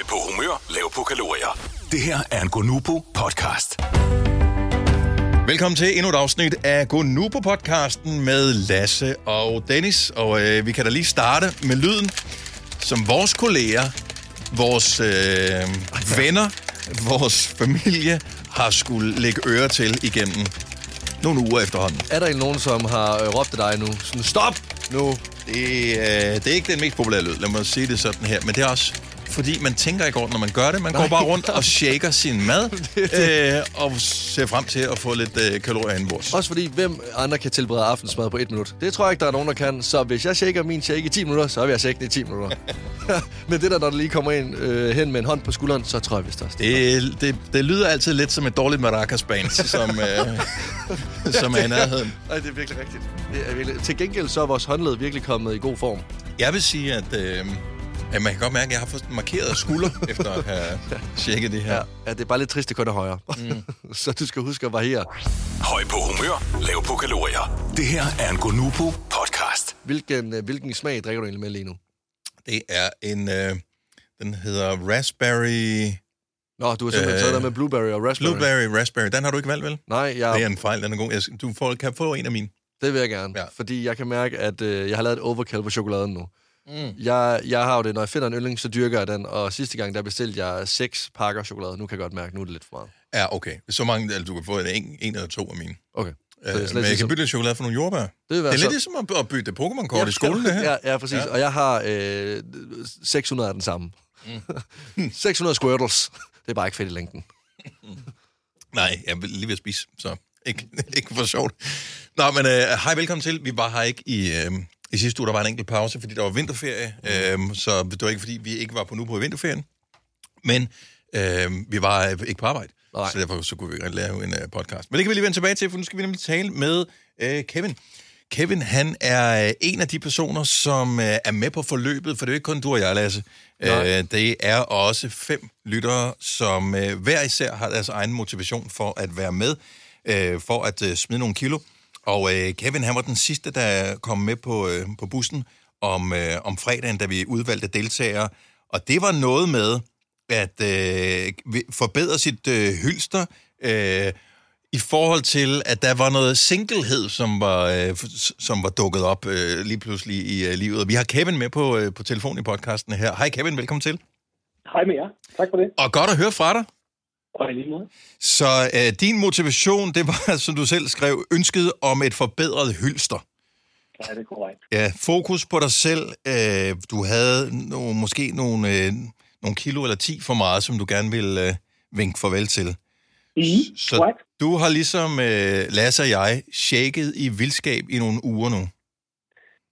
Høj på humør, lav på kalorier. Det her er en Gonubо podcast. Velkommen til endnu et afsnit af Gonubo podcasten med Lasse og Dennis. Og øh, vi kan da lige starte med lyden, som vores kolleger, vores øh, venner, vores familie har skulle lægge øre til igennem nogle uger efterhånden. Er der egentlig nogen, som har øh, råbt af dig nu? Sådan, stop nu! Det, øh, det er ikke den mest populære lyd, lad mig sige det sådan her. Men det er også fordi man tænker ikke over når man gør det. Man går bare rundt og shaker sin mad, øh, og ser frem til at få lidt øh, kalorier indenbords. Også fordi, hvem andre kan tilberede aftensmad på et minut? Det tror jeg ikke, der er nogen, der kan. Så hvis jeg shaker min shake i 10 minutter, så vil jeg shake den i 10 minutter. Men det der, når der lige kommer en øh, hen med en hånd på skulderen, så tror jeg vist også. Det, det, det lyder altid lidt som et dårligt maracas band, som, øh, som er i nærheden. Nej, det er virkelig rigtigt. Det er virkelig. Til gengæld så er vores håndled virkelig kommet i god form. Jeg vil sige, at øh, ja, man kan godt mærke, at jeg har fået markeret skulder, efter at have tjekket det her. Ja, ja det er bare lidt trist, det kun er højere. Mm. så du skal huske at variere. Høj på humør, lav på kalorier. Det her er en Gonubо podcast. Hvilken, øh, hvilken smag drikker du egentlig med lige nu? Det er en... Øh, den hedder Raspberry... Nå, du har simpelthen øh, taget der med blueberry og raspberry. Blueberry Raspberry. Den har du ikke valgt, vel? Nej, jeg... Det er en fejl, den er god. Jeg, du får, kan få en af mine. Det vil jeg gerne, ja. fordi jeg kan mærke, at øh, jeg har lavet et overkill på chokoladen nu. Mm. Jeg, jeg har jo det, når jeg finder en yndling, så dyrker jeg den, og sidste gang, der bestilte jeg seks pakker chokolade. Nu kan jeg godt mærke, nu er det lidt for meget. Ja, okay. Så mange, altså, du kan få en, en eller to af mine. Okay. Øh, men slet jeg ikke kan bytte lidt chokolade for nogle jordbær. Det vil være er lidt så- ligesom at, bytte Pokémon-kort i skolen, det her. Ja, ja præcis. Ja. Ja. Og jeg har øh, 600 af den samme. Mm. 600 squirtles. Det er bare ikke fedt i længden. Nej, jeg vil lige ved at spise, så ikke, ikke for sjovt. Nå, men øh, hej, velkommen til. Vi var her ikke i, øh, i sidste uge, der var en enkelt pause, fordi der var vinterferie, øh, så det var ikke, fordi vi ikke var på nu på vinterferien. Men øh, vi var øh, ikke på arbejde, Nej. så derfor så kunne vi ikke lave en øh, podcast. Men det kan vi lige vende tilbage til, for nu skal vi nemlig tale med øh, Kevin. Kevin, han er øh, en af de personer, som øh, er med på forløbet, for det er jo ikke kun du og jeg, Lasse. Nej. Øh, det er også fem lyttere, som øh, hver især har deres egen motivation for at være med, øh, for at øh, smide nogle kilo. Og øh, Kevin, han var den sidste, der kom med på, øh, på bussen om, øh, om fredagen, da vi udvalgte deltagere. Og det var noget med at øh, forbedre sit øh, hylster, øh, i forhold til, at der var noget singlehed, som var, øh, som var dukket op øh, lige pludselig i øh, livet. Vi har Kevin med på, øh, på telefon i podcasten her. Hej Kevin, velkommen til. Hej med jer. Tak for det. Og godt at høre fra dig. Og i lige måde. Så øh, din motivation, det var, som du selv skrev, ønsket om et forbedret hylster. Ja, det er korrekt. Ja, fokus på dig selv. Øh, du havde no, måske nogle, øh, nogle kilo eller 10 for meget, som du gerne ville øh, vinke farvel til. Mm, Så korrekt. du har ligesom øh, Lasse og jeg shaket i vildskab i nogle uger nu.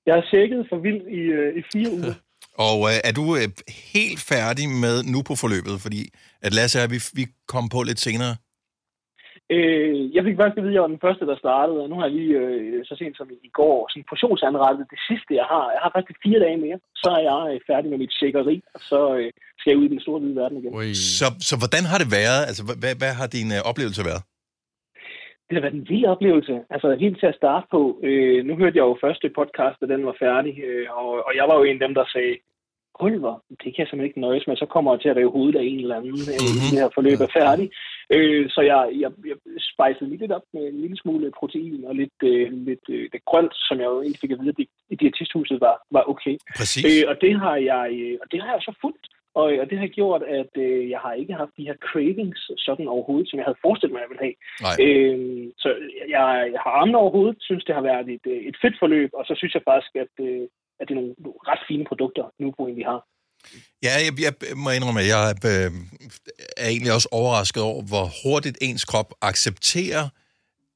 Jeg har tjekket for vildt i, øh, i fire uger. Og øh, er du øh, helt færdig med nu på forløbet? Fordi at Lasse og vi, vi kom på lidt senere. øh, jeg fik først at vide, at jeg var den første, der startede, og nu har jeg lige øh, så sent som i går sådan portionsanrettet det sidste, jeg har. Jeg har faktisk fire dage mere, så er jeg øh, færdig med mit shakeri, og så øh, skal jeg ud i den store hvide verden igen. Ui. Så, så hvordan har det været? Altså, hvad- hvad, hvad har din øh, oplevelse været? Det har været en vild oplevelse. Altså helt til at starte på. Øh, nu hørte jeg jo første podcast, da den var færdig, øh, og, og jeg var jo en af dem, der sagde, Pulver, det kan jeg simpelthen ikke nøjes med, så kommer jeg til at rive hovedet af en eller anden, Mhm. det her forløb er færdigt. Øh, så jeg, jeg, jeg spejsede lige lidt op med en lille smule protein og lidt, øh, lidt, øh, lidt grønt, som jeg jo egentlig fik at vide, at det- i diætisthuset var, var okay. Præcis. Øh, og det har jeg, øh, og det har jeg så fulgt. Og, og det har gjort, at øh, jeg har ikke haft de her cravings sådan overhovedet, som jeg havde forestillet mig, jeg ville have. Nej. Øh, så jeg, jeg har armene over hovedet, synes det har været et, øh, et fedt forløb, og så synes jeg faktisk, at, øh, at det er nogle ret fine produkter, nu på egentlig har. Ja, jeg, jeg må indrømme, at jeg øh, er egentlig også overrasket over, hvor hurtigt ens krop accepterer,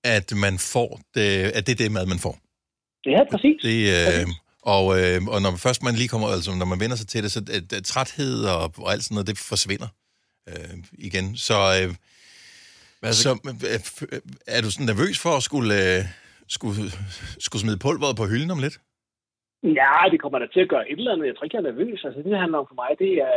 at man får det, at det er det mad, man får. Ja, præcis. Det, øh, og, øh, og når først man lige kommer, altså når man vender sig til det, så at, at træthed og, og alt sådan noget, det forsvinder øh, igen. Så, øh, altså- så øh, øh, er du sådan nervøs for at skulle, øh, skulle, skulle smide pulveret på hylden om lidt? Ja, det kommer da til at gøre et eller andet. Jeg tror ikke, jeg er nervøs. Altså, det handler om for mig, det er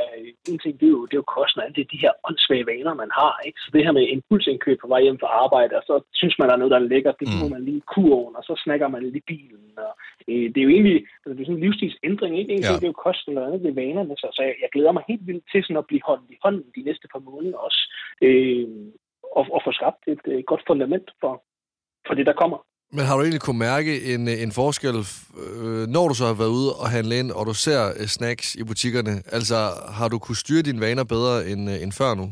en ting, det er jo, det er jo kosten alt det, de her åndssvage vaner, man har. Ikke? Så det her med impulsindkøb på vej hjem fra arbejde, og så synes man, der er noget, der er lækkert, det Mm. får man lige i kuroven, og så snakker man lidt i bilen. Og øh, det er jo egentlig altså, det er sådan en livsstilsændring, ikke? Egentlig Ja. ja. det er jo kosten, og andet det er vanerne, så, så jeg, jeg glæder mig helt vildt til sådan at blive holdt i hånden de næste par måneder også, øh, og, og få skabt et, et godt fundament for, for det, der kommer. Men har du egentlig kunne mærke en, en forskel, øh, når du så har været ude og handle ind, og du ser øh, snacks i butikkerne? Altså, har du kunne styre dine vaner bedre end, øh, end før nu?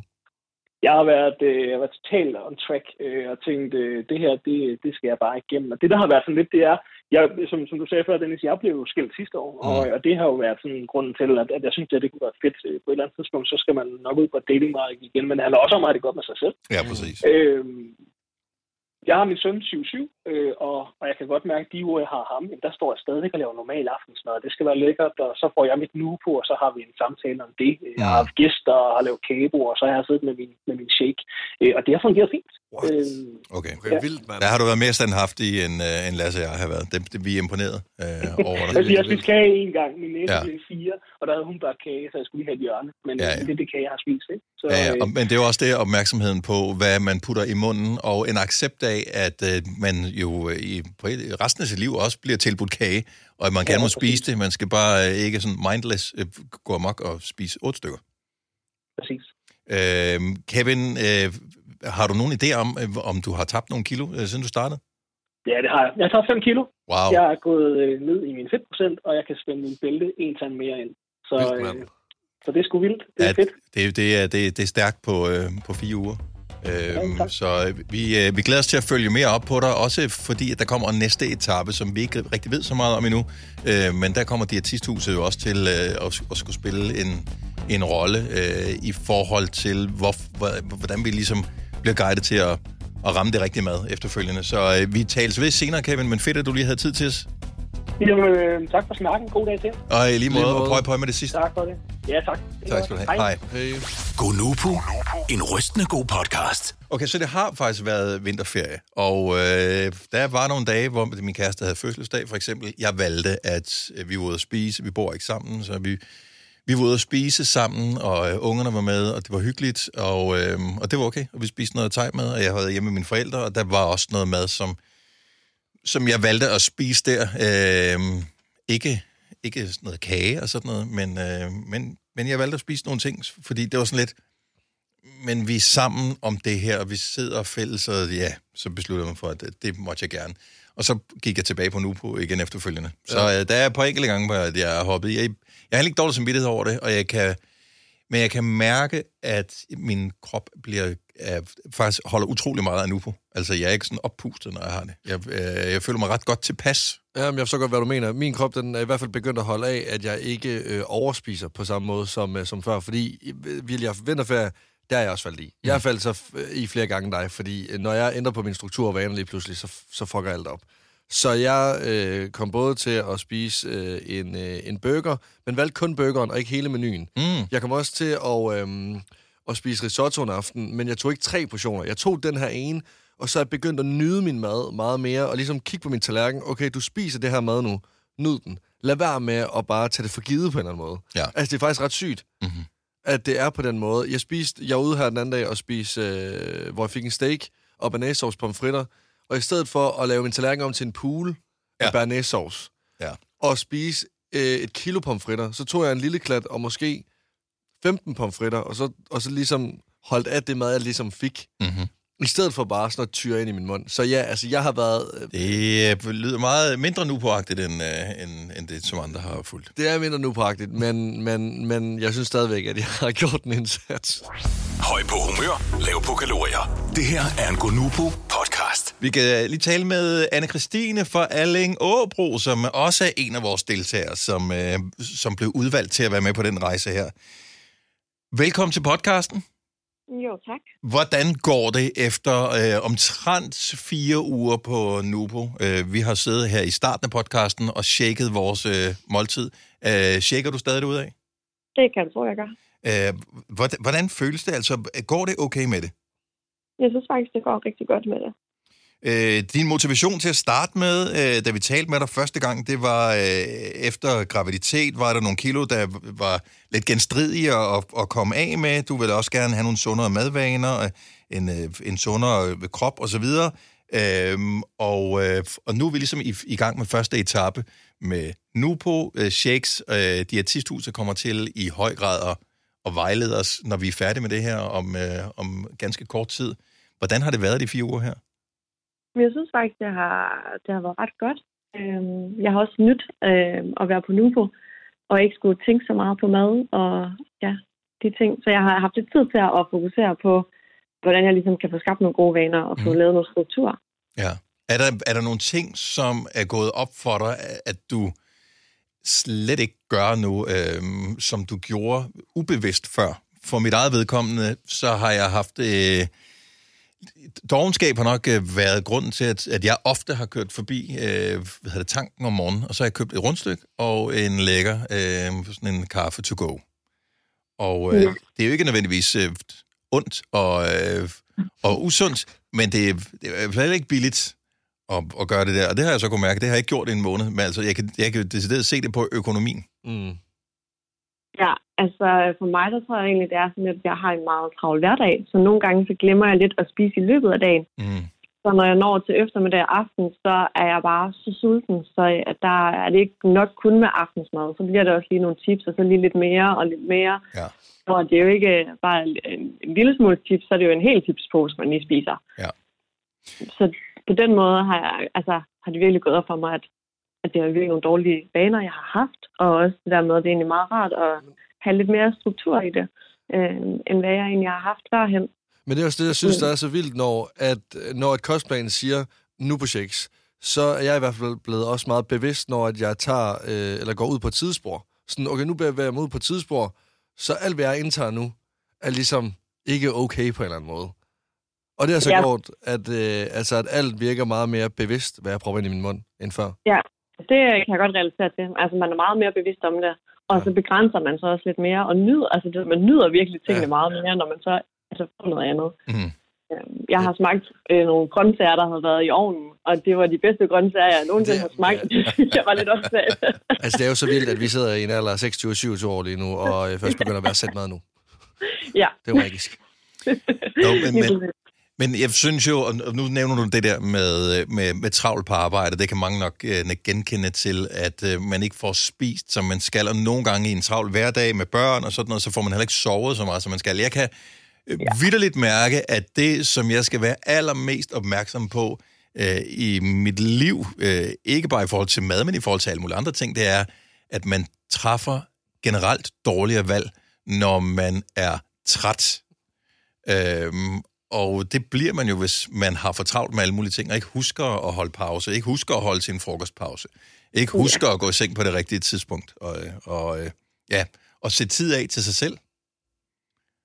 Jeg har været, øh, jeg har været totalt on track øh, og tænkt, øh, det her, det, det skal jeg bare igennem. Og det, der har været sådan lidt, det er, jeg, som, som du sagde før, Dennis, jeg blev jo skilt sidste år, og, og det har jo været sådan grunden til, at, at jeg synes, at det kunne være fedt øh, på et eller andet tidspunkt, så skal man nok ud på datingmarkedet igen, men det handler også om at have det godt med sig selv. Ja, præcis. Øh, jeg har min søn 7-7, øh, og, og jeg kan godt mærke, at de uger, jeg har ham, jamen, der står jeg stadigvæk og laver normal aftensmad. Det skal være lækkert, og så får jeg mit nu på, og så har vi en samtale om det. Jeg har haft gæster og har lavet kageboer, og så har jeg siddet med min, med min shake. Øh, og det har fungeret fint. What? Øh, Okay. Okay, Ja. vildt, mand. Der har du været mere standhaftig, end, øh, end Lasse og jeg har været. Det, det, vi er imponeret øh, over jeg, dig. siger, jeg spiste kage en gang, min næste Ja. ja. blev fire, og der havde hun bare kage, så jeg skulle lige have et hjørne. Men Ja, ja, ja. ja. det er det kage, jeg har spist. Ikke? Så, Ja, ja. øh, Og, men det er jo også det opmærksomheden på, hvad man putter i munden, og en accept af, at øh, man jo øh, i, resten af sit liv også bliver tilbudt kage, og at man gerne må spise det. Man skal bare øh, ikke sådan mindless øh, gå amok og spise otte stykker. præcis. Øh, Kevin, øh, har du nogen idé om, om du har tabt nogle kilo, siden du startede? Ja, det har jeg. Jeg har taget 5 kilo. Wow. Jeg er gået øh, ned i min fedtprocent, og jeg kan spænde min bælte en tand mere ind. Så, øh, så det er sgu vildt. Det er Ja, fedt. det, det, er, det, det er stærkt på, øh, på fire uger. Øhm, så øh, vi, øh, vi glæder os til at følge mere op på dig, også fordi at der kommer en næste etape, som vi ikke rigtig ved så meget om endnu. Øh, men der kommer Diætisthuset jo også til øh, at, at skulle spille en, en rolle øh, i forhold til, hvor, hvordan vi ligesom bliver guidet til at, at ramme det rigtige mad efterfølgende. Så øh, vi tales ved senere, Kevin, men fedt, at du lige havde tid til os. Jamen, øh, tak for snakken. God dag til. jer. Og i lige måde, måde. og prøv at prøve med det sidste. Tak for det. Ja, tak. Det Tak skal du have. Hej. Hey. Gonoko, en rystende god podcast. Okay, så det har faktisk været vinterferie, og øh, der var nogle dage, hvor min kæreste havde fødselsdag, for eksempel. Jeg valgte, at øh, vi var ude at spise. Vi bor ikke sammen, så vi, vi var ude at spise sammen, og øh, ungerne var med, og det var hyggeligt, og, øh, og det var okay. Og vi spiste noget thai med, og jeg havde hjemme med mine forældre, og der var også noget mad, som, som jeg valgte at spise der. Øh, ikke, ikke sådan noget kage og sådan noget, men, øh, men, men jeg valgte at spise nogle ting, fordi det var sådan lidt, men vi er sammen om det her, og vi sidder fælles, og ja, så besluttede mig for, at det, det måtte jeg gerne. Og så gik jeg tilbage på Nupo igen efterfølgende. Så Ja. øh, der er par enkelte gange, hvor jeg jeg har hoppet. Jeg, jeg har ikke dårlig samvittighed over det, og jeg kan, men jeg kan mærke, at min krop bliver, er, faktisk holder utrolig meget af Nupo. Altså, jeg er ikke sådan oppustet, når jeg har det. Jeg, øh, jeg føler mig ret godt tilpas. Jamen, jeg forstår godt, hvad du mener. Min krop, den er i hvert fald begyndt at holde af, at jeg ikke øh, overspiser på samme måde som, øh, som før. Fordi øh, vil jeg vinterferie, der er jeg også faldet i. Jeg er faldet så f- i flere gange dig, fordi øh, når jeg ændrer på min struktur og vaner lige pludselig, så, så fucker alt op. Så jeg øh, kom både til at spise øh, en, øh, en burger, men valgte kun burgeren og ikke hele menuen. Mm. Jeg kom også til at, øhm, at spise risotto en aften, men jeg tog ikke tre portioner. Jeg tog den her ene, og så er jeg begyndt at nyde min mad meget mere, og ligesom kigge på min tallerken. Okay, du spiser det her mad nu. Nyd den. Lad være med at bare tage det for givet på en eller anden måde. Ja. Altså, det er faktisk ret sygt, Mhm. at det er på den måde. Jeg spiste, jeg var ude her den anden dag og spise, øh, hvor jeg fik en steak og banæssauce pomfritter, og i stedet for at lave min tallerken om til en pool Ja. af banæssauce, Ja. og spise øh, et kilo pomfritter, så tog jeg en lille klat og måske 15 pomfritter, og så, og så ligesom holdt af det mad, jeg ligesom fik, Mm-hmm. i stedet for bare sådan at tyre ind i min mund. Så ja, altså jeg har været... øh, Det øh, lyder meget mindre nu påagtigt, end, øh, end, end det, som andre har fulgt. Det er mindre nu praktisk, men, men, men jeg synes stadigvæk, at jeg har gjort en indsats. Høj på humør, lav på kalorier. Det her er en Gonoko podcast. Vi kan lige tale med anne Christine fra Alling Åbro, som også er en af vores deltagere, som, øh, som blev udvalgt til at være med på den rejse her. Velkommen til podcasten. Jo, tak. Hvordan går det efter øh, omtrent fire uger på Nubo? Øh, vi har siddet her i starten af podcasten og shaket vores øh, måltid. Øh, shaker du stadig ud af? Det kan du tro, jeg gør. Øh, hvordan, hvordan føles det? Altså, går det okay med det? Jeg synes faktisk, det går rigtig godt med det. Øh, din motivation til at starte med, øh, da vi talte med dig første gang, det var øh, efter graviditet, var der nogle kilo, der var lidt genstridige at, at komme af med. Du ville også gerne have nogle sundere madvaner, øh, en, øh, en sundere øh, krop osv. Øhm, og, øh, og nu er vi ligesom i, i gang med første etape med Nupo øh, Shakes. Øh, Diætisthuset kommer til i høj grad at, at vejlede os, når vi er færdige med det her om, øh, om ganske kort tid. Hvordan har det været de fire uger her? Men jeg synes faktisk, det har, det har været ret godt. Øhm, Jeg har også nyt øh, at være på Nupo, og ikke skulle tænke så meget på mad og ja, de ting. Så jeg har haft lidt tid til at fokusere på, hvordan jeg ligesom kan få skabt nogle gode vaner og få Mhm. lavet noget struktur. Ja. Er der, er der nogle ting, som er gået op for dig, at du slet ikke gør nu, øhm, som du gjorde ubevidst før? For mit eget vedkommende, så har jeg haft... Øh, dogenskab har nok øh, været grunden til, at, at jeg ofte har kørt forbi øh, hvad hedder det, tanken om morgenen, og så har jeg købt et rundstykke og en lækker øh, sådan en kaffe to go. Og øh, Ja. det er jo ikke nødvendigvis øh, ondt og, øh, og usundt, men det, er- det er fald ikke billigt at, at gøre det der. Og det har jeg så kunne mærke, det har jeg ikke gjort i en måned, men altså, jeg kan, jeg kan decideret se det på økonomien. Mm. Ja, altså for mig, der tror jeg egentlig, det er sådan, at jeg har en meget travl hverdag. Så nogle gange, så glemmer jeg lidt at spise i løbet af dagen. Mm. Så når jeg når til eftermiddag og aften, så er jeg bare så sulten, så der er det ikke nok kun med aftensmad. Så bliver der også lige nogle chips, og så lige lidt mere og lidt mere. Ja. Og det er jo ikke bare en, en lille smule chips, så er det jo en hel chipspose, man lige spiser. Ja. Så på den måde har, jeg, altså, har det virkelig gået op for mig, at, at det er virkelig nogle dårlige vaner, jeg har haft. Og også det der med, at det er egentlig meget rart at have lidt mere struktur i det, øh, end hvad jeg egentlig har haft førhen. Men det er også det, jeg synes, der er så vildt, når, at, når et kostplan siger, nu på shakes, så er jeg i hvert fald blevet også meget bevidst, når at jeg tager, øh, eller går ud på et tidsspor. Sådan, okay, nu bevæger jeg mig ud på et tidsspor, så alt, hvad jeg indtager nu, er ligesom ikke okay på en eller anden måde. Og det har så Ja. gjort, at, øh, altså, at alt virker meget mere bevidst, hvad jeg prøver ind i min mund, end før. Det kan jeg godt relatere til. Altså, man er meget mere bevidst om det. Og så begrænser man så også lidt mere, og nyder, altså det, man nyder virkelig tingene Ja. meget mere, når man så altså, får noget andet. Mm. Jeg har smagt øh, nogle grøntsager, der havde været i ovnen, og det var de bedste grøntsager, jeg nogensinde Det- har smagt. jeg var lidt optaget. Altså, det er jo så vildt, at vi sidder i en alder af 26-27 år lige nu, og jeg først begynder at være sæt mad nu. ja. Det er jo magisk. Jo, men, men. Men jeg synes jo, og nu nævner du det der med, med, med travlt på arbejde, det kan mange nok øh, genkende til, at øh, man ikke får spist, som man skal, og nogle gange i en travl hverdag med børn og sådan noget, så får man heller ikke sovet så meget, som man skal. Jeg kan øh, vidderligt mærke, at det, som jeg skal være allermest opmærksom på øh, i mit liv, øh, ikke bare i forhold til mad, men i forhold til alle mulige andre ting, det er, at man træffer generelt dårligere valg, når man er træt. Øhm, og det bliver man jo, hvis man har for travlt med alle mulige ting, og ikke husker at holde pause, ikke husker at holde sin frokostpause, ikke husker at gå i seng på det rigtige tidspunkt, og, og øh, ja, og sætte tid af til sig selv.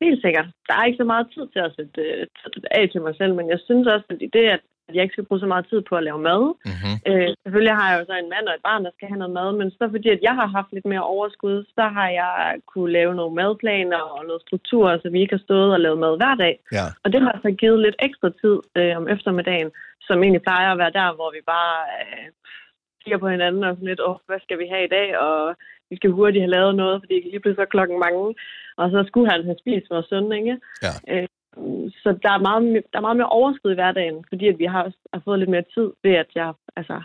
Helt sikkert. Der er ikke så meget tid til at sætte øh, tid af til mig selv, men jeg synes også, at det, at at jeg ikke skal bruge så meget tid på at lave mad. Mm-hmm. Øh, selvfølgelig har jeg jo så en mand og et barn, der skal have noget mad, men så fordi, at jeg har haft lidt mere overskud, så har jeg kunne lave nogle madplaner og noget struktur, så vi ikke har stået og lavet mad hver dag. Ja. Og det har så givet lidt ekstra tid øh, om eftermiddagen, som egentlig plejer at være der, hvor vi bare øh, kigger på hinanden og sådan lidt, åh, hvad skal vi have i dag? Og vi skal hurtigt have lavet noget, fordi lige pludselig så klokken mange. Og så skulle han have spist vores søn, ikke? Ja. Øh, så der er, meget, me- der er meget mere overskud i hverdagen, fordi at vi har, også, har fået lidt mere tid ved, at jeg altså,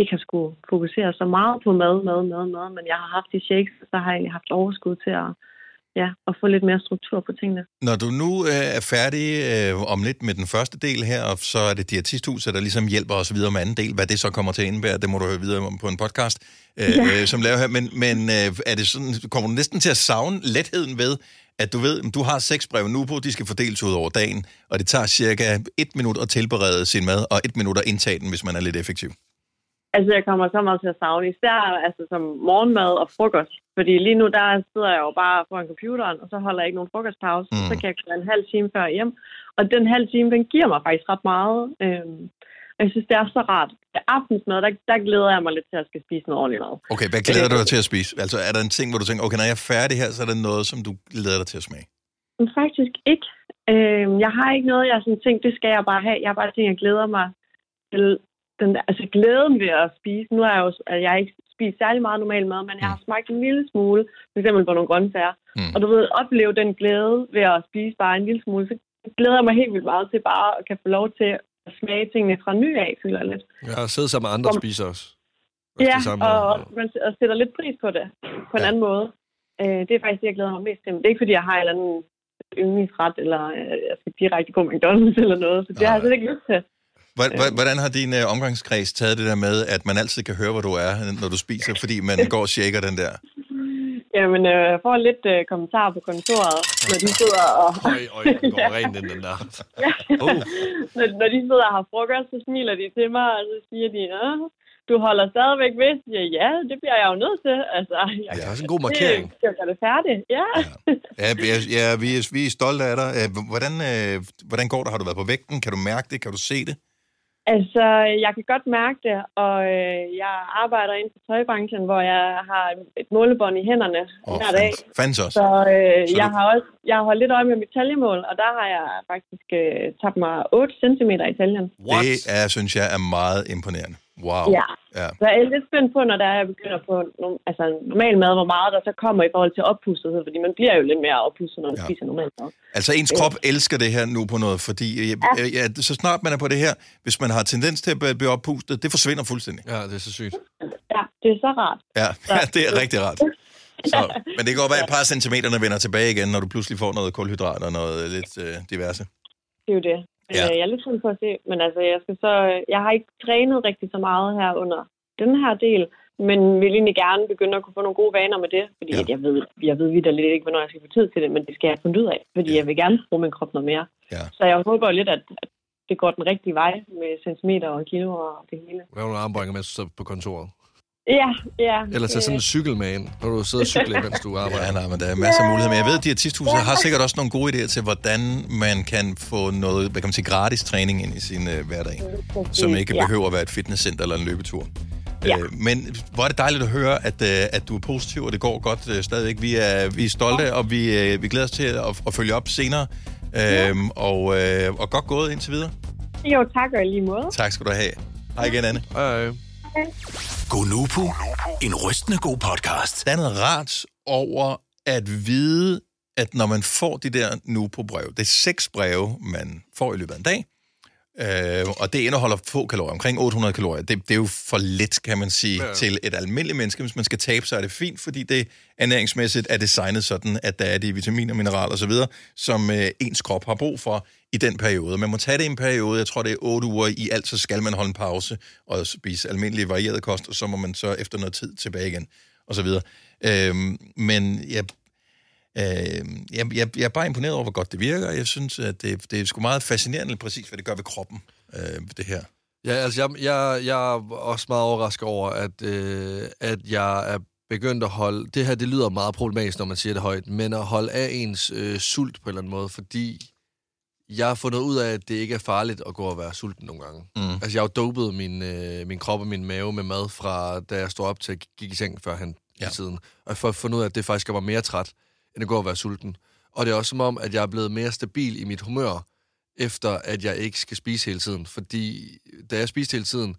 ikke har skulle fokusere så meget på mad, mad, mad, mad, men jeg har haft de shakes, så har jeg egentlig haft overskud til at, ja, at få lidt mere struktur på tingene. Når du nu øh, er færdig øh, om lidt med den første del her, og så er det diætisthuset, der ligesom hjælper os videre med anden del. Hvad det så kommer til at indebære, det må du høre videre om på en podcast, øh, Ja. øh, som laver her. Men, men øh, er det sådan, kommer du næsten til at savne letheden ved, at du ved, du har seks brev nu på, de skal fordeles ud over dagen, og det tager cirka et minut at tilberede sin mad, og et minut at indtage den, hvis man er lidt effektiv. Altså, jeg kommer så meget til at savne, især altså, som morgenmad og frokost. Fordi lige nu, der sidder jeg jo bare foran computeren, og så holder jeg ikke nogen frokostpause. Mm. Så kan jeg køre en halv time før hjem. Og den halv time, den giver mig faktisk ret meget. Øhm, og jeg synes, det er så rart. Aftensmad, der, der glæder jeg mig lidt til at skal spise noget ordentligt mad. Okay, hvad glæder du dig til at spise? Altså, er der en ting, hvor du tænker, okay, når jeg er færdig her, så er der noget, som du glæder dig til at smage? Men faktisk ikke. Øhm, jeg har ikke noget, jeg sådan tænkt, det skal jeg bare have. Jeg har bare tænkt, jeg glæder mig til den, altså glæden ved at spise. Nu har jeg jo at jeg har ikke spist særlig meget normal mad, men jeg har smagt en lille smule, for eksempel på nogle grøntsager. Mm. Mm. Og du ved, opleve den glæde ved at spise bare en lille smule, så glæder jeg mig helt vildt meget til bare at kan få lov til at smage tingene fra ny af, føler jeg lidt. Jeg har siddet sammen med andre og spiser også. Også Ja, samme og, og man og sætter lidt pris på det på en Ja. anden måde. Øh, det er faktisk det, jeg glæder mig mest til. Men det er ikke, fordi jeg har en eller anden yndlingsret, eller øh, jeg skal direkte på McDonald's eller noget. Så det har jeg slet ikke lyst til. Hvor- Hvordan har din øh, omgangskreds taget det der med, at man altid kan høre, hvor du er, når du spiser, fordi man går og shaker den der? Jamen, øh, jeg får lidt øh, kommentarer på kontoret, når de sidder og... Øj, øj, den går rent ind, den der. Oh. når, når de sidder og har frokost, så smiler de til mig, og så siger de, Åh, du holder stadigvæk ved. Så siger ja, det bliver jeg jo nødt til. Altså, jeg, Det er også en god markering. Det, jeg gør det færdigt, ja. Ja, ja, ja vi, er, vi er stolte af dig. Øh, Hvordan, øh, hvordan går det? Har du været på vægten? Kan du mærke det? Kan du se det? Altså, jeg kan godt mærke det, og øh, jeg arbejder inden for tøjbranchen, hvor jeg har et målebånd i hænderne Åh, hver dag. Fandens også. Så, øh, Så jeg du- har også jeg har holdt lidt øje med mit taljemål, og der har jeg faktisk øh, tabt mig 8 cm i taljen. What? Det er, synes jeg er meget imponerende. Wow. Ja. ja. Så jeg er lidt spændt på, når der er, jeg begynder på no, altså, normal mad, hvor meget der så kommer i forhold til oppustethed, fordi man bliver jo lidt mere oppustet, når man Ja. ja. spiser normal mad. Altså, ens krop elsker det her nu på noget, fordi øh, ja. Ja, så snart man er på det her, hvis man har tendens til at blive- blive oppustet, det forsvinder fuldstændig. Ja, det er så sygt. Ja, det er så rart. Ja, ja det er rigtig rart. Så, men det kan godt være, at et par centimeterne vender tilbage igen, når du pludselig får noget kulhydrat og noget lidt øh, diverse. Det er jo det. Ja. ja. Jeg er lidt spændt på at se, men altså, jeg skal så, jeg har ikke trænet rigtig så meget her under den her del, men vil egentlig gerne begynde at kunne få nogle gode vaner med det, fordi Ja. jeg ved, jeg ved vidt lidt ikke, hvornår jeg skal få tid til det, men det skal jeg finde ud af, fordi Ja. jeg vil gerne bruge min krop noget mere. Ja. Så jeg håber lidt, at, at det går den rigtige vej med centimeter og kilo og det hele. Hvad nogle armbøjninger, du sidder på kontoret? Ja, ja. Eller tage sådan en cykel med ind, når du sidder og cykler, mens du arbejder. Ja, nej, men der er masser af muligheder. Men jeg ved, at diætisthuset har sikkert også nogle gode idéer til, hvordan man kan få noget, hvad kan man sige, gratis træning ind i sin øh, hverdag, som ikke ja. behøver at være et fitnesscenter eller en løbetur. Ja. Øh, men hvor er det dejligt at høre, at, øh, at du er positiv, og det går godt øh, stadigvæk. Vi er, vi er stolte, og vi, øh, vi glæder os til at, at følge op senere. Øhm, og, øh, og godt gået indtil videre. Jo, tak og i lige måde. Tak skal du have. Hej igen, Anne. Øh, Gonoko, en rystende god podcast. Der er noget rart over at vide, at når man får de der nu på brev, det er seks breve, man får i løbet af en dag, øh, og det indeholder få kalorier, omkring 800 kalorier. Det, det er jo for lidt, kan man sige, Ja. til et almindeligt menneske. Hvis man skal tabe sig, er det fint, fordi det ernæringsmæssigt er designet sådan, at der er de vitaminer, mineraler osv., som øh, ens krop har brug for i den periode. Man må tage det i en periode, jeg tror det er 8 uger i alt, så skal man holde en pause og spise almindelig varieret kost, og så må man så efter noget tid tilbage igen, og så videre. Øhm, men jeg, øh, jeg, jeg, jeg er bare imponeret over, hvor godt det virker. Jeg synes, at det, det er sgu meget fascinerende præcis, hvad det gør ved kroppen, øh, det her. Ja, altså, jeg, jeg, jeg er også meget overrasket over, at, øh, at jeg er begyndt at holde... Det her, det lyder meget problematisk, når man siger det højt, men at holde af ens øh, sult på en eller anden måde, fordi jeg har fundet ud af, at det ikke er farligt at gå og være sulten nogle gange. Mm. Altså, jeg har jo dopet min, øh, min krop og min mave med mad fra, da jeg stod op til at gik i seng førhen ja. Ja. i tiden. Og jeg har fundet ud af, at det faktisk gør mig mere træt, end at gå og være sulten. Og det er også som om, at jeg er blevet mere stabil i mit humør, efter at jeg ikke skal spise hele tiden. Fordi da jeg spiste hele tiden,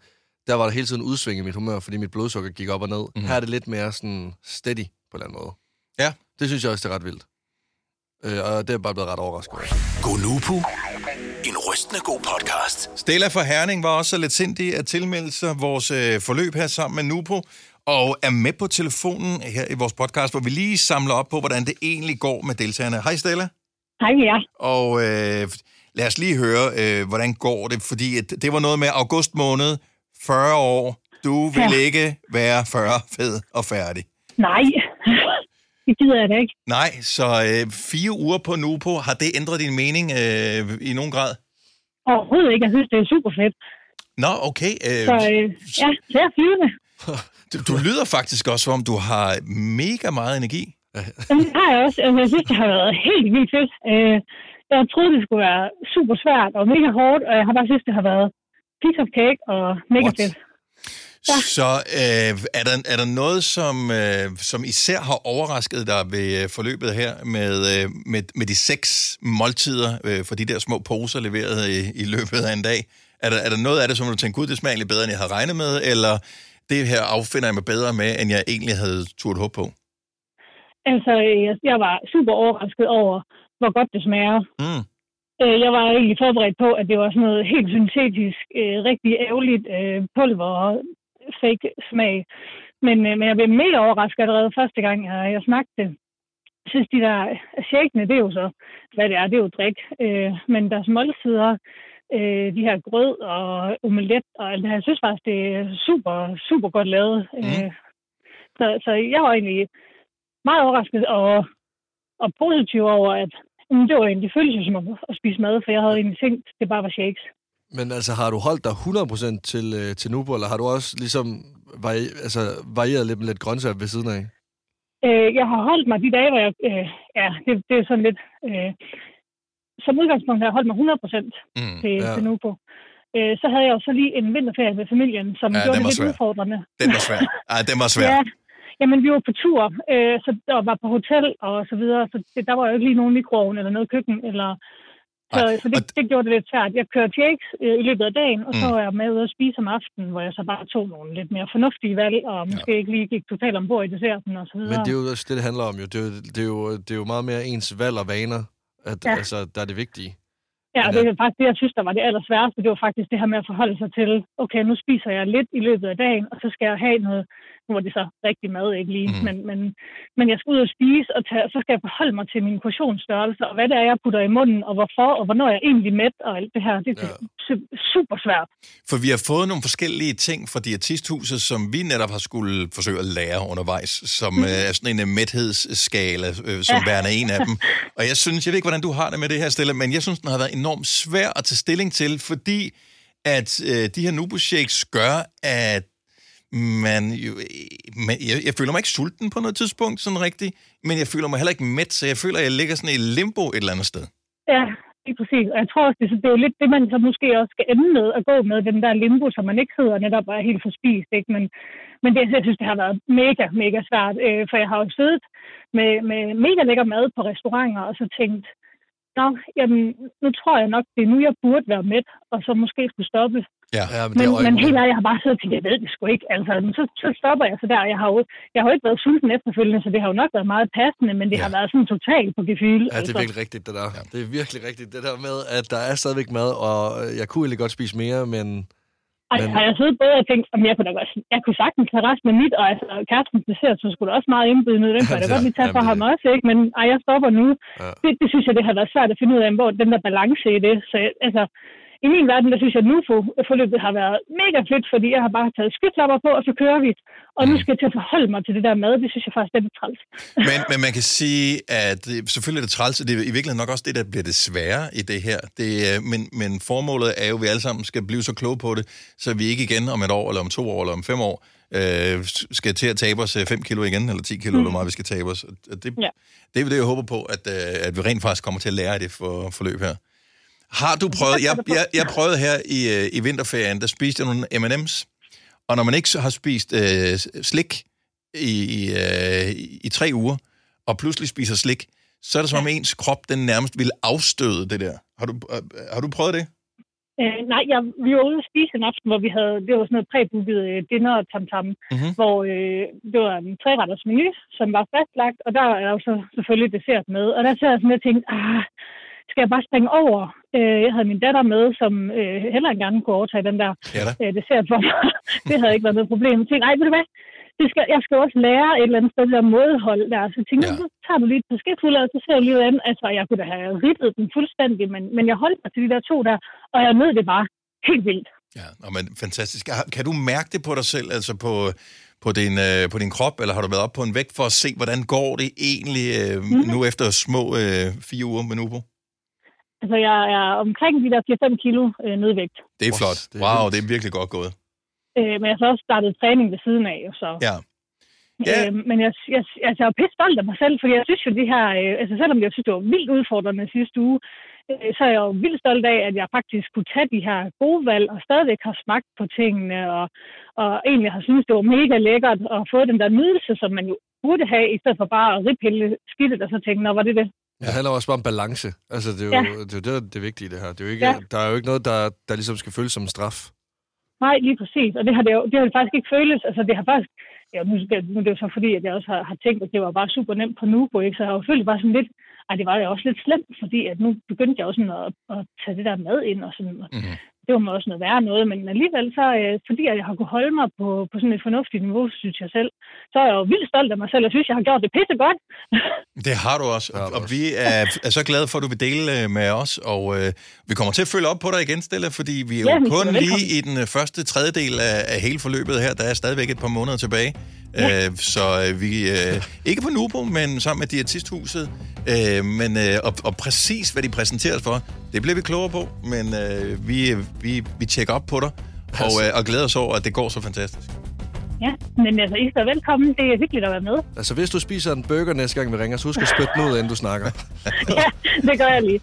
der var der hele tiden udsving i mit humør, fordi mit blodsukker gik op og ned. Mm. Her er det lidt mere sådan steady på en eller anden måde. Ja. Det synes jeg også, det er ret vildt. Øh, og det er bare blevet ret overrasket over. Gonoko, en rystende god podcast. Stella fra Herning var også så lidt sindig at tilmelde sig vores øh, forløb her sammen med Nupo, og er med på telefonen her i vores podcast, hvor vi lige samler op på, hvordan det egentlig går med deltagerne. Hej Stella. Hej med jer. Og øh, lad os lige høre, øh, hvordan går det, fordi at det var noget med august måned, 40 år. Du vil Ja. ikke være 40 fed og færdig. Nej, det gider jeg da ikke. Nej, så øh, fire uger på Nupo, har det ændret din mening øh, i nogen grad? Overhovedet ikke. Jeg synes, det er super fedt. Nå, okay. Øh, Så øh, ja, er flyvende. du, du lyder faktisk også, som om du har mega meget energi. Jamen, det har jeg også. Altså, jeg synes, det har været helt vildt fedt. Øh, jeg troede, det skulle være super svært og mega hårdt, og jeg har bare synes, det har været piece of cake og mega What? fedt. Så øh, er, der, er der noget, som, øh, som især har overrasket dig ved øh, forløbet her med, øh, med, med de seks måltider øh, for de der små poser leveret i, i løbet af en dag? Er der, er der noget af det, som du tænker, gud, det smager egentlig bedre, end jeg havde regnet med, eller det her affinder jeg mig bedre med, end jeg egentlig havde turt håb på? Altså, jeg, jeg var super overrasket over, hvor godt det smager. Mm. Øh, jeg var egentlig forberedt på, at det var sådan noget helt syntetisk, øh, rigtig ærgerligt øh, pulver og fake smag. Men, øh, men jeg blev mega overrasket allerede første gang, jeg, jeg smagte det. Jeg synes, de der shakene, det er jo så, hvad det er, det er jo drik. Øh, men deres måltider, øh, de her grød og omelet og alt det her, jeg synes faktisk, det er super, super godt lavet. Mm. Øh, så, så jeg var egentlig meget overrasket og, og positiv over, at mm, det var egentlig, det føltes som at, at spise mad, for jeg havde egentlig tænkt, det bare var shakes. Men altså, har du holdt dig 100% til, øh, til Nubo, eller har du også ligesom vari- altså, varieret lidt med lidt grøntsager ved siden af? Øh, jeg har holdt mig de dage, hvor jeg... Øh, ja, det, det er sådan lidt... Øh, som udgangspunkt har jeg holdt mig 100% Mm. til, ja. ja. til Nubo. Øh, så havde jeg jo så lige en vinterferie med familien, som Ja, ja, gjorde det var lidt svær. udfordrende. Den var svær. Ej, den var svær. Ja, jamen vi var på tur, øh, så der var på hotel og så videre, så det, der var jo ikke lige nogen mikroovn eller noget køkken, eller, så, Ej, så det, og- det gjorde det lidt svært. Jeg kørte shakes øh, i løbet af dagen, og så Mm. var jeg med ude at spise om aftenen, hvor jeg så bare tog nogle lidt mere fornuftige valg, og måske ikke lige gik totalt ombord i desserten og så videre. Men det er jo også det, det handler om jo. Det er jo, det er jo, det er jo meget mere ens valg og vaner, at, ja. Altså, der er det vigtige. Ja, og det er faktisk det, jeg synes, der var det allersværeste. Det var faktisk det her med at forholde sig til, okay, nu spiser jeg lidt i løbet af dagen, og så skal jeg have noget, nu var det så rigtig mad, ikke lige, mm. men, men, men jeg skal ud og spise, og tage, så skal jeg forholde mig til min portionsstørrelse, og hvad det er, jeg putter i munden, og hvorfor, og hvornår jeg er egentlig mæt, og alt det her. Det er Ja. super svært. For vi har fået nogle forskellige ting fra diætisthuset, som vi netop har skulle forsøge at lære undervejs, som mm. er sådan en uh, mæthedsskala, øh, som ja. Værende en af dem. Og jeg synes, jeg ved ikke, hvordan du har det med det her, Stella, men jeg synes, den har været enormt svær at tage stilling til, fordi at øh, de her Shakes gør, at man jo... Øh, man, jeg, jeg føler mig ikke sulten på noget tidspunkt, sådan rigtigt, men jeg føler mig heller ikke mæt, så jeg føler, at jeg ligger sådan i limbo et eller andet sted. Ja, lige præcis. Og jeg tror også, det, det er lidt det, man så måske også skal ende med at gå med, den der limbo, så man ikke sidder og netop er helt forspist. Ikke? Men, men det, jeg synes, det har været mega, mega svært. Øh, for jeg har jo siddet med, med mega lækker mad på restauranter, og så tænkt, Nå, jamen, nu tror jeg nok, det er nu, jeg burde være med, og så måske skulle stoppe. Ja. Ja, men, Men, men helt ærligt, jeg har bare siddet og tænkt, jeg ved det sgu ikke. Altså, men så, så stopper jeg så der. Jeg har, jo, jeg har jo ikke været sulten efterfølgende, så det har jo nok været meget passende, men det Ja. har været sådan totalt på gefyl. Ja, det er virkelig rigtigt, det der. Ja. Det er virkelig rigtigt, det der med, at der er stadigvæk mad, og øh, jeg kunne egentlig godt spise mere, men... Men- har jeg siddet både og tænkt, om jeg kunne da godt, jeg kunne sagtens have resten af mit, og altså, kærestens dessert, så skulle det også meget indbydende, den kunne jeg da Ja, godt lige tage det- ham også, ikke? Men ej, jeg stopper nu. Ja. Det, det, synes jeg, det har været svært at finde ud af, hvor den der balance i det. Så altså, i min verden, der synes jeg, at nu forløbet har været mega fedt, fordi jeg har bare taget skyklapper på, og så kører vi. Og nu skal jeg til at forholde mig til det der mad, det synes jeg faktisk er lidt træls. Men, men man kan sige, at det- selvfølgelig er det træls, og det er i virkeligheden nok også det, der bliver det svære i det her. Det, er- men, men formålet er jo, at vi alle sammen skal blive så kloge på det, så vi ikke igen om et år, eller om to år, eller om fem år, øh, skal til at tabe os 5 kilo igen, eller 10 kilo, mm. eller meget vi skal tabe os. Det, Ja. det er det, jeg håber på, at, øh, at vi rent faktisk kommer til at lære af det for, forløb her. Har du prøvet, jeg, jeg, jeg prøvede her i, øh, i vinterferien, der spiste jeg nogle M&M's, og når man ikke har spist øh, slik i, i, øh, i tre uger, og pludselig spiser slik, så er det som om ens krop, den nærmest ville afstøde det der. Har du, øh, har du prøvet det? Øh, nej, jeg, vi var ude at spise en aften, hvor vi havde, det var sådan noget præbooket øh, dinner og tam-tam, Mhm. mm-hmm. hvor øh, det var en træretters menu, som var fastlagt, og der er jo så selvfølgelig dessert med. Og der sad jeg sådan og tænkte, ah, skal jeg bare springe over? Øh, jeg havde min datter med, som øh, heller gerne kunne overtage den der Ja da. øh, dessert for mig. det havde ikke været noget problem. Jeg tænkte, ej, ved du hvad? Det skal, jeg skal også lære et eller andet sted der mådehold der. Så jeg tænkte, Ja. så tager du lige et par skefulde, og så ser jeg lige hvordan. Altså, jeg kunne da have ribbet den fuldstændig, men, men jeg holdt mig til de der to der, og jeg nød det bare helt vildt. Ja, nå, men fantastisk. Har- Kan du mærke det på dig selv, altså på, på, din, øh, på din krop, eller har du været op på en vægt for at se, hvordan går det egentlig øh, mm. nu efter små øh, fire uger med Nubo? Altså, jeg er omkring de der 4-5 kilo øh, nedvægt. Det er flot. det er Wow, det er virkelig godt gået. Øh, men jeg har så også startet træning ved siden af, så. Ja. Ja. Øh, men jeg, jeg, altså, jeg er pisse stolt af mig selv, fordi jeg synes jo, de her, øh, altså selvom jeg synes, det var vildt udfordrende sidste uge, øh, så er jeg jo vildt stolt af, at jeg faktisk kunne tage de her gode valg, og stadigvæk har smagt på tingene, og, og egentlig har synes det var mega lækkert at få den der nydelse, som man jo burde have, i stedet for bare at riphælde skidtet, og så tænke, nå, var det det? Det handler også bare om balance. Altså, det er jo Ja. det, er det, der er det vigtige, det her. Det er jo ikke, Ja. Der er jo ikke noget, der, der ligesom skal føles som en straf. Nej, lige præcis. Og det har det jo det har det faktisk ikke føles. Altså, det har faktisk... Ja, nu, skal- nu er det jo så fordi, at jeg også har, har tænkt, at det var bare super nemt på Nubo, ikke? Så jeg har jo følt bare sådan lidt... ej, det var jo også lidt slemt, fordi at nu begyndte jeg også sådan at, at tage det der mad ind og sådan. Mhm. Det var mig også noget værre noget, men alligevel så, øh, fordi jeg har kunnet holde mig på, på sådan et fornuftigt niveau, synes jeg selv, så er jeg jo vildt stolt af mig selv. Jeg synes, jeg har gjort det pisse godt. Det har du også, og, og vi er, er så glade for, at du vil dele øh, med os, og øh, vi kommer til at følge op på dig igen, Stella, fordi vi er jo Ja, kun er lige i den øh, første tredjedel af, af hele forløbet her. Der er stadigvæk et par måneder tilbage. Ja. Øh, så øh, vi øh, ikke på Nubo, men sammen med Diætisthuset. Øh, men, øh, og, og præcis, hvad de præsenterer os for, det bliver vi klogere på, men øh, vi, vi, vi tjekker op på dig, og, øh, og glæder os over, at det går så fantastisk. Ja, men altså, I er velkommen. Det er hyggeligt at være med. Altså, hvis du spiser en burger næste gang, vi ringer, så husk at spytte den ud, inden du snakker. Ja, det gør jeg lige.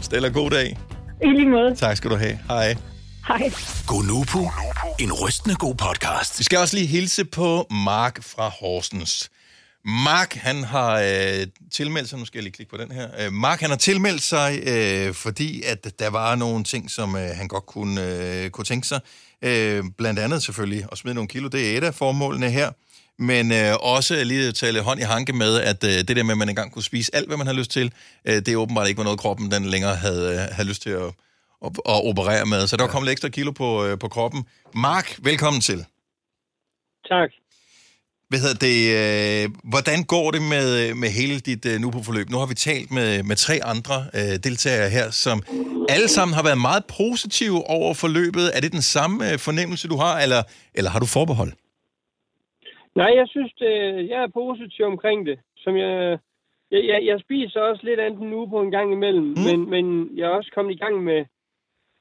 Stella, god dag. I lige måde. Tak skal du have. Hej. Hej. Gonoko, en rystende god podcast. Vi skal også lige hilse på Mark fra Horsens. Mark, han har øh, tilmeldt sig, nu skal jeg lige klikke på den her. Øh, Mark, han har tilmeldt sig, øh, fordi at der var nogle ting, som øh, han godt kunne, øh, kunne tænke sig. Øh, blandt andet selvfølgelig at smide nogle kilo, det er et af formålene her. Men øh, også lige at tale hånd i hanke med, at øh, det der med, at man engang kunne spise alt, hvad man har lyst til, øh, det er åbenbart ikke var noget, kroppen den længere havde, øh, havde lyst til at, at, at operere med. Så der var kommet lidt ekstra kilo på, øh, på kroppen. Mark, velkommen til. Tak. Hvad hedder det, øh, hvordan går det med, med hele dit øh, nu på forløb? Nu har vi talt med, med tre andre øh, deltagere her, som alle sammen har været meget positive over forløbet. Er det den samme øh, fornemmelse, du har, eller, eller har du forbehold? Nej, jeg synes, det, jeg er positiv omkring det. Som jeg, jeg, jeg, jeg spiser også lidt andet nu på en gang imellem, mm. men, men jeg er også kommet i gang med,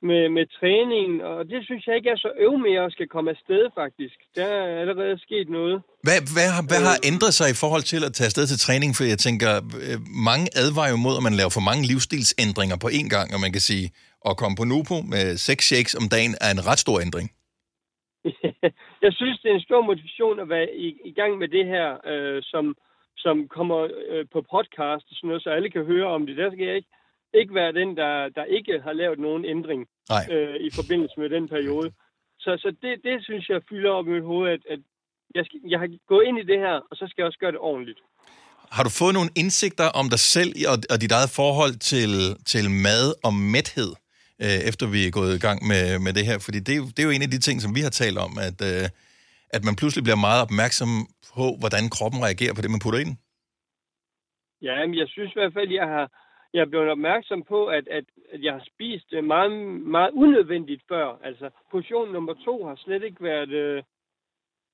med, med træningen, og det synes jeg ikke er så øv med, at skal komme afsted faktisk. Der er allerede sket noget. Hvad, hvad, har, hvad har ændret sig i forhold til at tage afsted til træning? For jeg tænker, øh, mange advarer jo mod, at man laver for mange livsstilsændringer på én gang, og man kan sige, at komme på Nupo med seks shakes om dagen er en ret stor ændring. jeg synes, det er en stor motivation at være i, i gang med det her, øh, som, som kommer øh, på podcast og sådan noget, så alle kan høre om det. Der skal jeg ikke, ikke være den, der, der ikke har lavet nogen ændring Nej. øh, i forbindelse med den periode. Så, så det, det synes jeg fylder op i mit hoved, at, at jeg, skal, jeg har gået ind i det her, og så skal jeg også gøre det ordentligt. Har du fået nogle indsigter om dig selv og, og dit eget forhold til, til mad og mæthed, øh, efter vi er gået i gang med, med det her? Fordi det det er jo en af de ting, som vi har talt om, at, øh, at man pludselig bliver meget opmærksom på, hvordan kroppen reagerer på det, man putter ind. Ja, men jeg synes i hvert fald, jeg har jeg blevet opmærksom på, at, at, at jeg har spist øh, meget, meget unødvendigt før. Altså, portion nummer to har slet ikke været øh,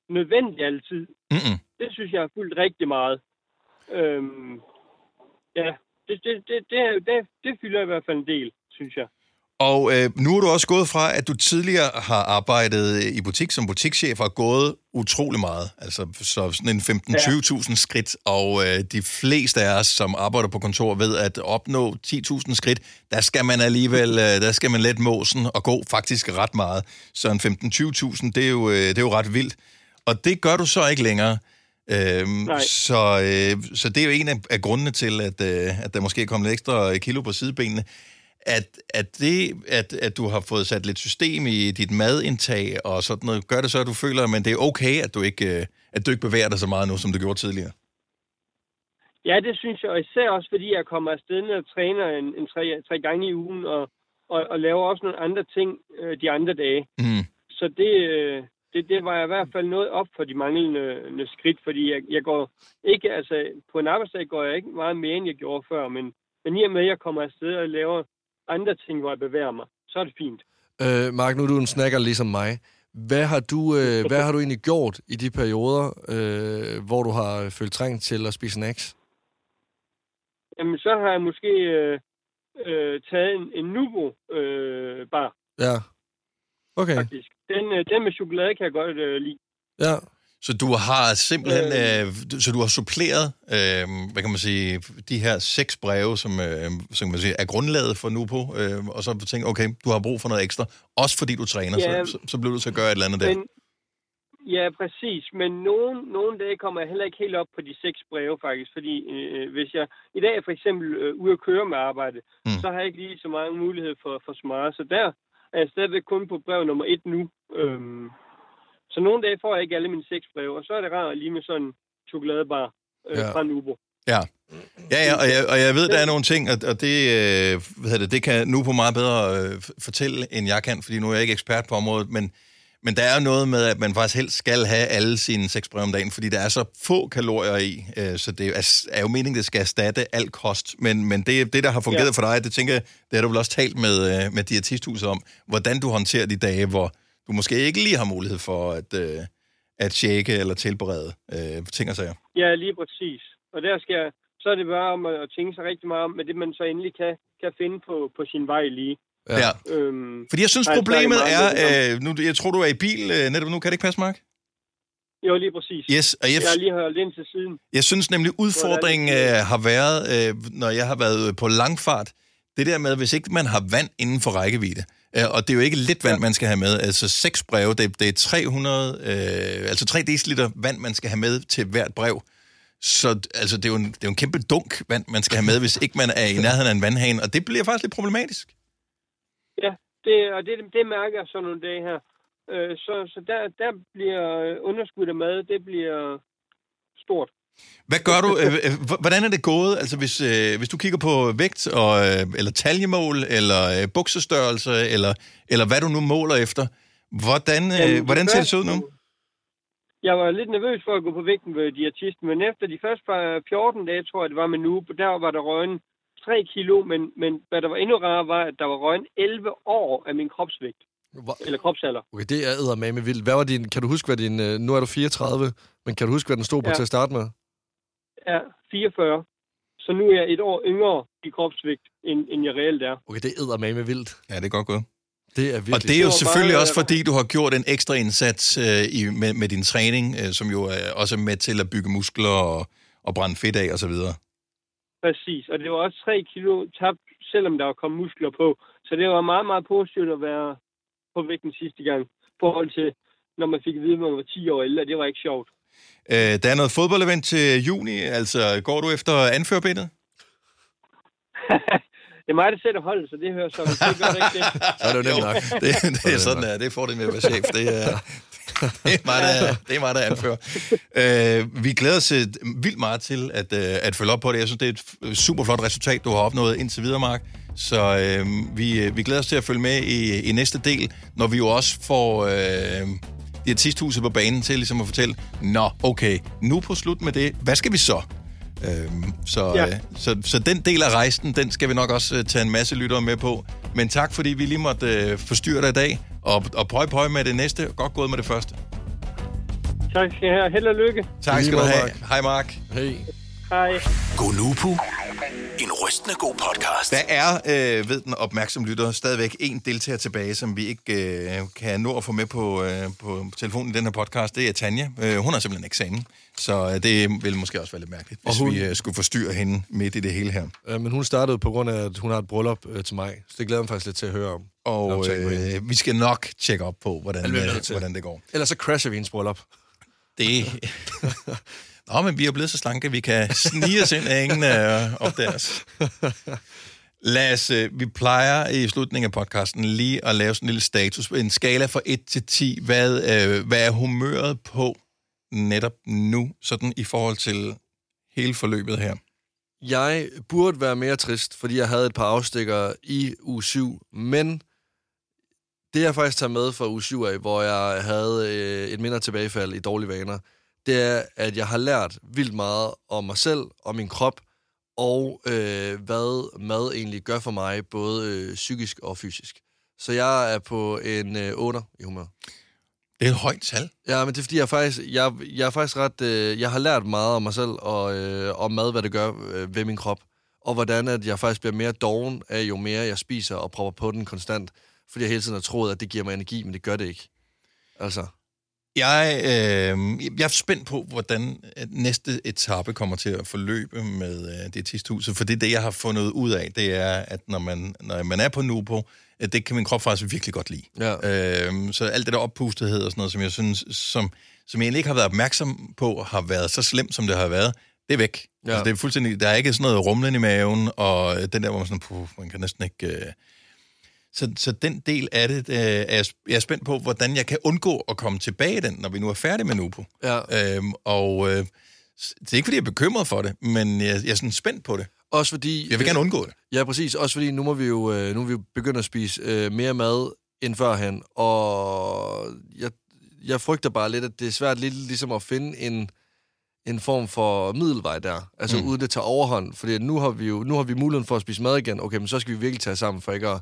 nødvendig altid. Mm-mm. Det synes jeg har fulgt rigtig meget. Øhm, ja, det, det, det, det, det, det fylder i hvert fald en del, synes jeg. Og øh, nu er du også gået fra, at du tidligere har arbejdet i butik som butikschef og har gået utrolig meget. Altså så sådan en 15-20.000 skridt, og øh, de fleste af os, som arbejder på kontor, ved, at opnå 10.000 skridt, der skal man alligevel, øh, der skal man let måsen og gå faktisk ret meget. Så en 15-20.000, det, er jo, øh, det er jo ret vildt. Og det gør du så ikke længere. Øhm, Nej. så, øh, så det er jo en af, af grundene til, at, øh, at der måske er kommet lidt ekstra kilo på sidebenene at, at det, at, at du har fået sat lidt system i dit madindtag og sådan noget, gør det så, at du føler, at det er okay, at du ikke, øh, at du ikke bevæger dig så meget nu, som du gjorde tidligere? Ja, det synes jeg, og især også fordi jeg kommer afsted og træner en, en tre, tre gange i ugen, og, og, og laver også nogle andre ting øh, de andre dage. Mm. Så det, øh, det, det var i hvert fald noget op for de manglende øh, skridt, fordi jeg, jeg går ikke, altså på en arbejdsdag går jeg ikke meget mere, end jeg gjorde før, men, men i og med, at jeg kommer afsted og laver andre ting, hvor jeg bevæger mig, så er det fint. Øh, Mark, nu er du en snakker ligesom mig. Hvad har du, øh, hvad har du egentlig gjort i de perioder, øh, hvor du har følt trængt til at spise snacks? Jamen, så har jeg måske øh, øh, taget en, en Nubo øh, bar, Ja. Okay, faktisk. Den, øh, den med chokolade kan jeg godt øh, lide. ja. Så du har simpelthen, øh, du- så du har suppleret, øh, hvad kan man sige, de her seks breve, som, øh, som kan man sige, er grundlaget for Nupo, øh, og så tænkt, okay, du har brug for noget ekstra, også fordi du træner, Ja, så, så, så bliver du til at gøre et eller andet der. Men, ja, præcis. Men nogen, nogle dage kommer jeg heller ikke helt op på de seks breve, faktisk. Fordi øh, hvis jeg i dag er for eksempel øh, ude at køre med arbejde, Mm. så har jeg ikke lige så mange mulighed for, for smart. Så der er jeg stadigvæk kun på brev nummer et nu. Øhm, så nogle dage får jeg ikke alle mine seks breve, og så er det rart lige med sådan en chokoladebar øh, Ja. fra Nubo. Ja. Ja, ja, og jeg, og jeg ved, der er nogle ting, og, og det, øh, hvad hedder det, det kan nu på meget bedre øh, fortælle, end jeg kan, fordi nu er jeg ikke ekspert på området, men, men der er jo noget med, at man faktisk helst skal have alle sine seks brød om dagen, fordi der er så få kalorier i, øh, så det er, er jo meningen, det skal erstatte al kost. Men, men det, det, der har fungeret. Ja. for dig, det tænker jeg, det har du vel også talt med, øh, med diætisthuset om, hvordan du håndterer de dage, hvor du måske ikke lige har mulighed for at, øh, at shake eller tilberede øh, ting og sager. Ja, lige præcis. Og der skal så er det bare om at tænke sig rigtig meget om, med det man så endelig kan, kan finde på, på sin vej lige. Ja. Øhm, Fordi jeg synes, jeg problemet er, med øh, nu, jeg tror, du er i bil øh, netop nu, kan det ikke passe, Mark? Jo, lige præcis. Yes, og jeg, Jeg har lige holdt ind til siden. jeg synes nemlig, udfordringen øh, har været, øh, når jeg har været på langfart, det der med, hvis ikke man har vand inden for rækkevidde, øh, og det er jo ikke lidt vand, man skal have med, altså seks breve, det, det er 300, øh, altså 3 deciliter vand, man skal have med til hvert brev. Så altså, det, er jo en, det er jo en kæmpe dunk vand, man skal have med, hvis ikke man er i nærheden af en vandhane, og det bliver faktisk lidt problematisk. Ja, det, og det, det mærker jeg sådan nogle dage her. Øh, så så der, der bliver underskud af mad, det bliver stort. Hvad gør du? øh, øh, Hvordan er det gået? Altså, hvis, øh, hvis du kigger på vægt, og, øh, eller taljemål, eller øh, buksestørrelse, eller, eller hvad du nu måler efter, hvordan, øh, Jamen, hvordan ser det så ud nu? Jeg var lidt nervøs for at gå på vægten ved diætisten, men efter de første par 14 dage, tror jeg, det var med nu, der var der røgen 3 kilo, men, men hvad der var endnu rarere, var, at der var røgen 11 år af min kropsvægt, Hvor, eller kropsalder. okay, det er eddermame vildt. Hvad var din, kan du huske, hvad din... Nu er du 34, men kan du huske, hvad den stod på Ja. til at starte med? Ja, 44. Så nu er jeg et år yngre i kropsvægt, end, end jeg reelt er. Okay, det er eddermame vildt. Ja, det er godt gået. Det er virkelig... Og det er jo Det selvfølgelig bare- også, fordi du har gjort en ekstra indsats øh, i, med, med din træning, øh, som jo er også er med til at bygge muskler og, og brænde fedt af osv. Præcis, og det var også 3 kilo tabt, selvom der var kommet muskler på. Så det var meget, meget positivt at være på vægten sidste gang. I forhold til, når man fik at vide, at man var 10 år ældre, det var ikke sjovt. Øh, der er noget fodboldevent til juni, altså går du efter anførbindet? det er mig, der sætter holdet, så det hører så. Det gør det ikke det. Så er det jo nemt nok. Det, det er sådan, der. det er fordelen med at være chef. Det er, det er mig, der, det er mig, der anfører. Øh, vi glæder os vildt meget til at, øh, at følge op på det. Jeg synes, det er et super flot resultat, du har opnået indtil videre, Mark. Så øh, vi, øh, vi glæder os til at følge med i, i næste del, når vi jo også får øh, diætisthuset på banen til ligesom at fortælle, nå, okay, nu på slut med det, hvad skal vi så? Øhm, så, ja. Øh, så, så den del af rejsen, den skal vi nok også øh, tage en masse lyttere med på. Men tak, fordi vi lige måtte øh, forstyrre dig i dag, og, og prøv prøv med det næste. Godt gået med det første. Tak skal I have. Held og lykke. Tak skal du have. Mark. Hej Mark. Hey. Hej. Gonoko. En rystende god podcast. Der er, øh, ved den opmærksomme lytter, stadigvæk en deltager tilbage, som vi ikke øh, kan nå at få med på, øh, på telefonen i den her podcast. Det er Tanja. Øh, hun har simpelthen eksamen, så øh, det vil måske også være lidt mærkeligt, hvis Og hun- vi øh, skulle forstyrre hende midt i det hele her. Øh, men hun startede på grund af, at hun har et bryllup øh, til mig. Så det glæder jeg mig faktisk lidt til at høre om. Og øh, vi skal nok tjekke op på, hvordan, øh, hvordan det går. Ellers så crasher vi hendes bryllup. Det... Nå, men vi er blevet så slanke, vi kan snige os ind, at ingen øh, opdager os. Lad os, øh, vi plejer i slutningen af podcasten lige at lave sådan en lille status. En skala fra 1 til 10. Hvad, øh, hvad er humøret på netop nu, sådan i forhold til hele forløbet her? Jeg burde være mere trist, fordi jeg havde et par afstikker i u 7, men det jeg faktisk tager med fra u 7 af, hvor jeg havde øh, et mindre tilbagefald i dårlige vaner, det er, at jeg har lært vildt meget om mig selv, om min krop, og øh, hvad mad egentlig gør for mig, både øh, psykisk og fysisk. Så jeg er på en øh, 8 i humør. Det er et højt tal. Ja, men det er fordi, jeg er faktisk, jeg, jeg er faktisk ret... Øh, jeg har lært meget om mig selv og øh, om mad, hvad det gør øh, ved min krop. Og hvordan at jeg faktisk bliver mere doven af, jo mere jeg spiser og propper på den konstant. Fordi jeg hele tiden har troet, at det giver mig energi, men det gør det ikke. Altså, Jeg, øh, jeg er spændt på, hvordan at næste etape kommer til at forløbe med øh, det tidshuset, for det er det, jeg har fundet ud af, det er, at når man, når man er på Nubo, at det kan min krop faktisk virkelig godt lide. Ja. Øh, så alt det der oppustethed og sådan noget, som jeg synes, som, som jeg egentlig ikke har været opmærksom på, har været så slemt, som det har været, det er væk. Ja. Ja. Altså, det er fuldstændig, der er ikke sådan noget rumlen i maven, og den der, hvor man sådan, puh, man kan næsten ikke... Øh, så, så den del af det, øh, er jeg, jeg er spændt på, hvordan jeg kan undgå at komme tilbage i den, når vi nu er færdige med Nupo. ja. Øhm, og øh, det er ikke, fordi jeg er bekymret for det, men jeg, jeg er sådan spændt på det. Også fordi... Jeg vil gerne undgå det. Ja, præcis. Også fordi nu må vi jo, øh, nu må vi jo begynde at spise øh, mere mad end førhen, og jeg, jeg frygter bare lidt, at det er svært lidt ligesom at finde en, en form for middelvej der, altså mm. uden det tager overhånd, fordi nu har vi jo nu har vi muligheden for at spise mad igen, okay, men så skal vi virkelig tage sammen for ikke at,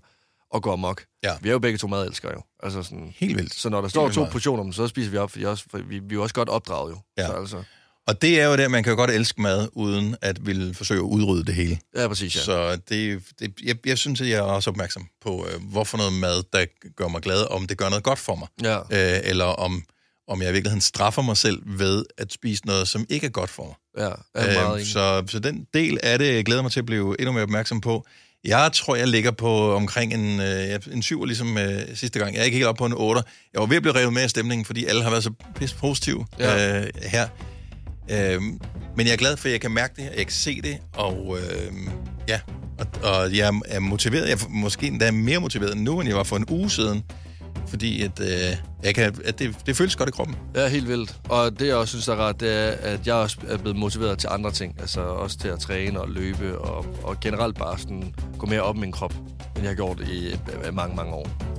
at gå amok. Ja. Vi er jo begge to madelskere jo. Altså sådan, Helt vildt. så når der står Helt to portioner, så spiser vi op, fordi også, for vi, vi er jo også godt opdraget jo. Ja. Så, altså, Og det er jo det, man kan jo godt elske mad, uden at ville forsøge at udrydde det hele. ja, præcis, ja. Så det, det, jeg, jeg synes, at jeg er også opmærksom på, øh, hvorfor noget mad, der gør mig glad, om det gør noget godt for mig. Ja. Øh, eller om, om jeg i virkeligheden straffer mig selv ved at spise noget, som ikke er godt for mig. Ja, er meget Øh, så, så den del af det jeg glæder mig til at blive endnu mere opmærksom på. Jeg tror, jeg ligger på omkring en, øh, en 7, ligesom øh, sidste gang. Jeg er ikke helt oppe på en 8. Jeg var ved at blive revet med af stemningen, fordi alle har været så pisse positive Ja. øh, her. Øh, men jeg er glad for, at jeg kan mærke det, jeg kan se det, og øh, ja, og, og jeg er motiveret. Jeg er måske endda mere motiveret nu, end jeg var for en uge siden, fordi at, øh, jeg kan, at det, det føles godt i kroppen. Ja, helt vildt. Og det, jeg også synes er rart, det er, at jeg også er blevet motiveret til andre ting. Altså også til at træne og løbe, og, og generelt bare sådan gå mere op i min krop, end jeg har gjort i i mange, mange år.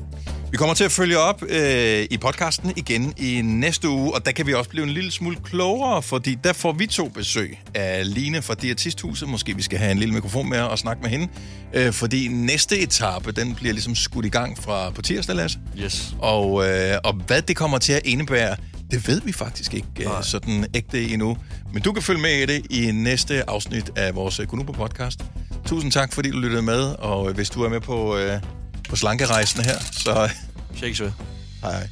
Vi kommer til at følge op øh, i podcasten igen i næste uge, og der kan vi også blive en lille smule klogere, fordi der får vi to besøg af Line fra Diætisthuset. Måske vi skal have en lille mikrofon med og snakke med hende, øh, fordi næste etape, den bliver ligesom skudt i gang fra på tirsdag, Lasse. Yes. Og, øh, og hvad det kommer til at indebære, det ved vi faktisk ikke øh, Nej. sådan ægte endnu. Men du kan følge med i det i næste afsnit af vores Konupo podcast. Tusind tak, fordi du lyttede med, og hvis du er med på, øh, på slankerejsen her, så Shakes ved. hej hej.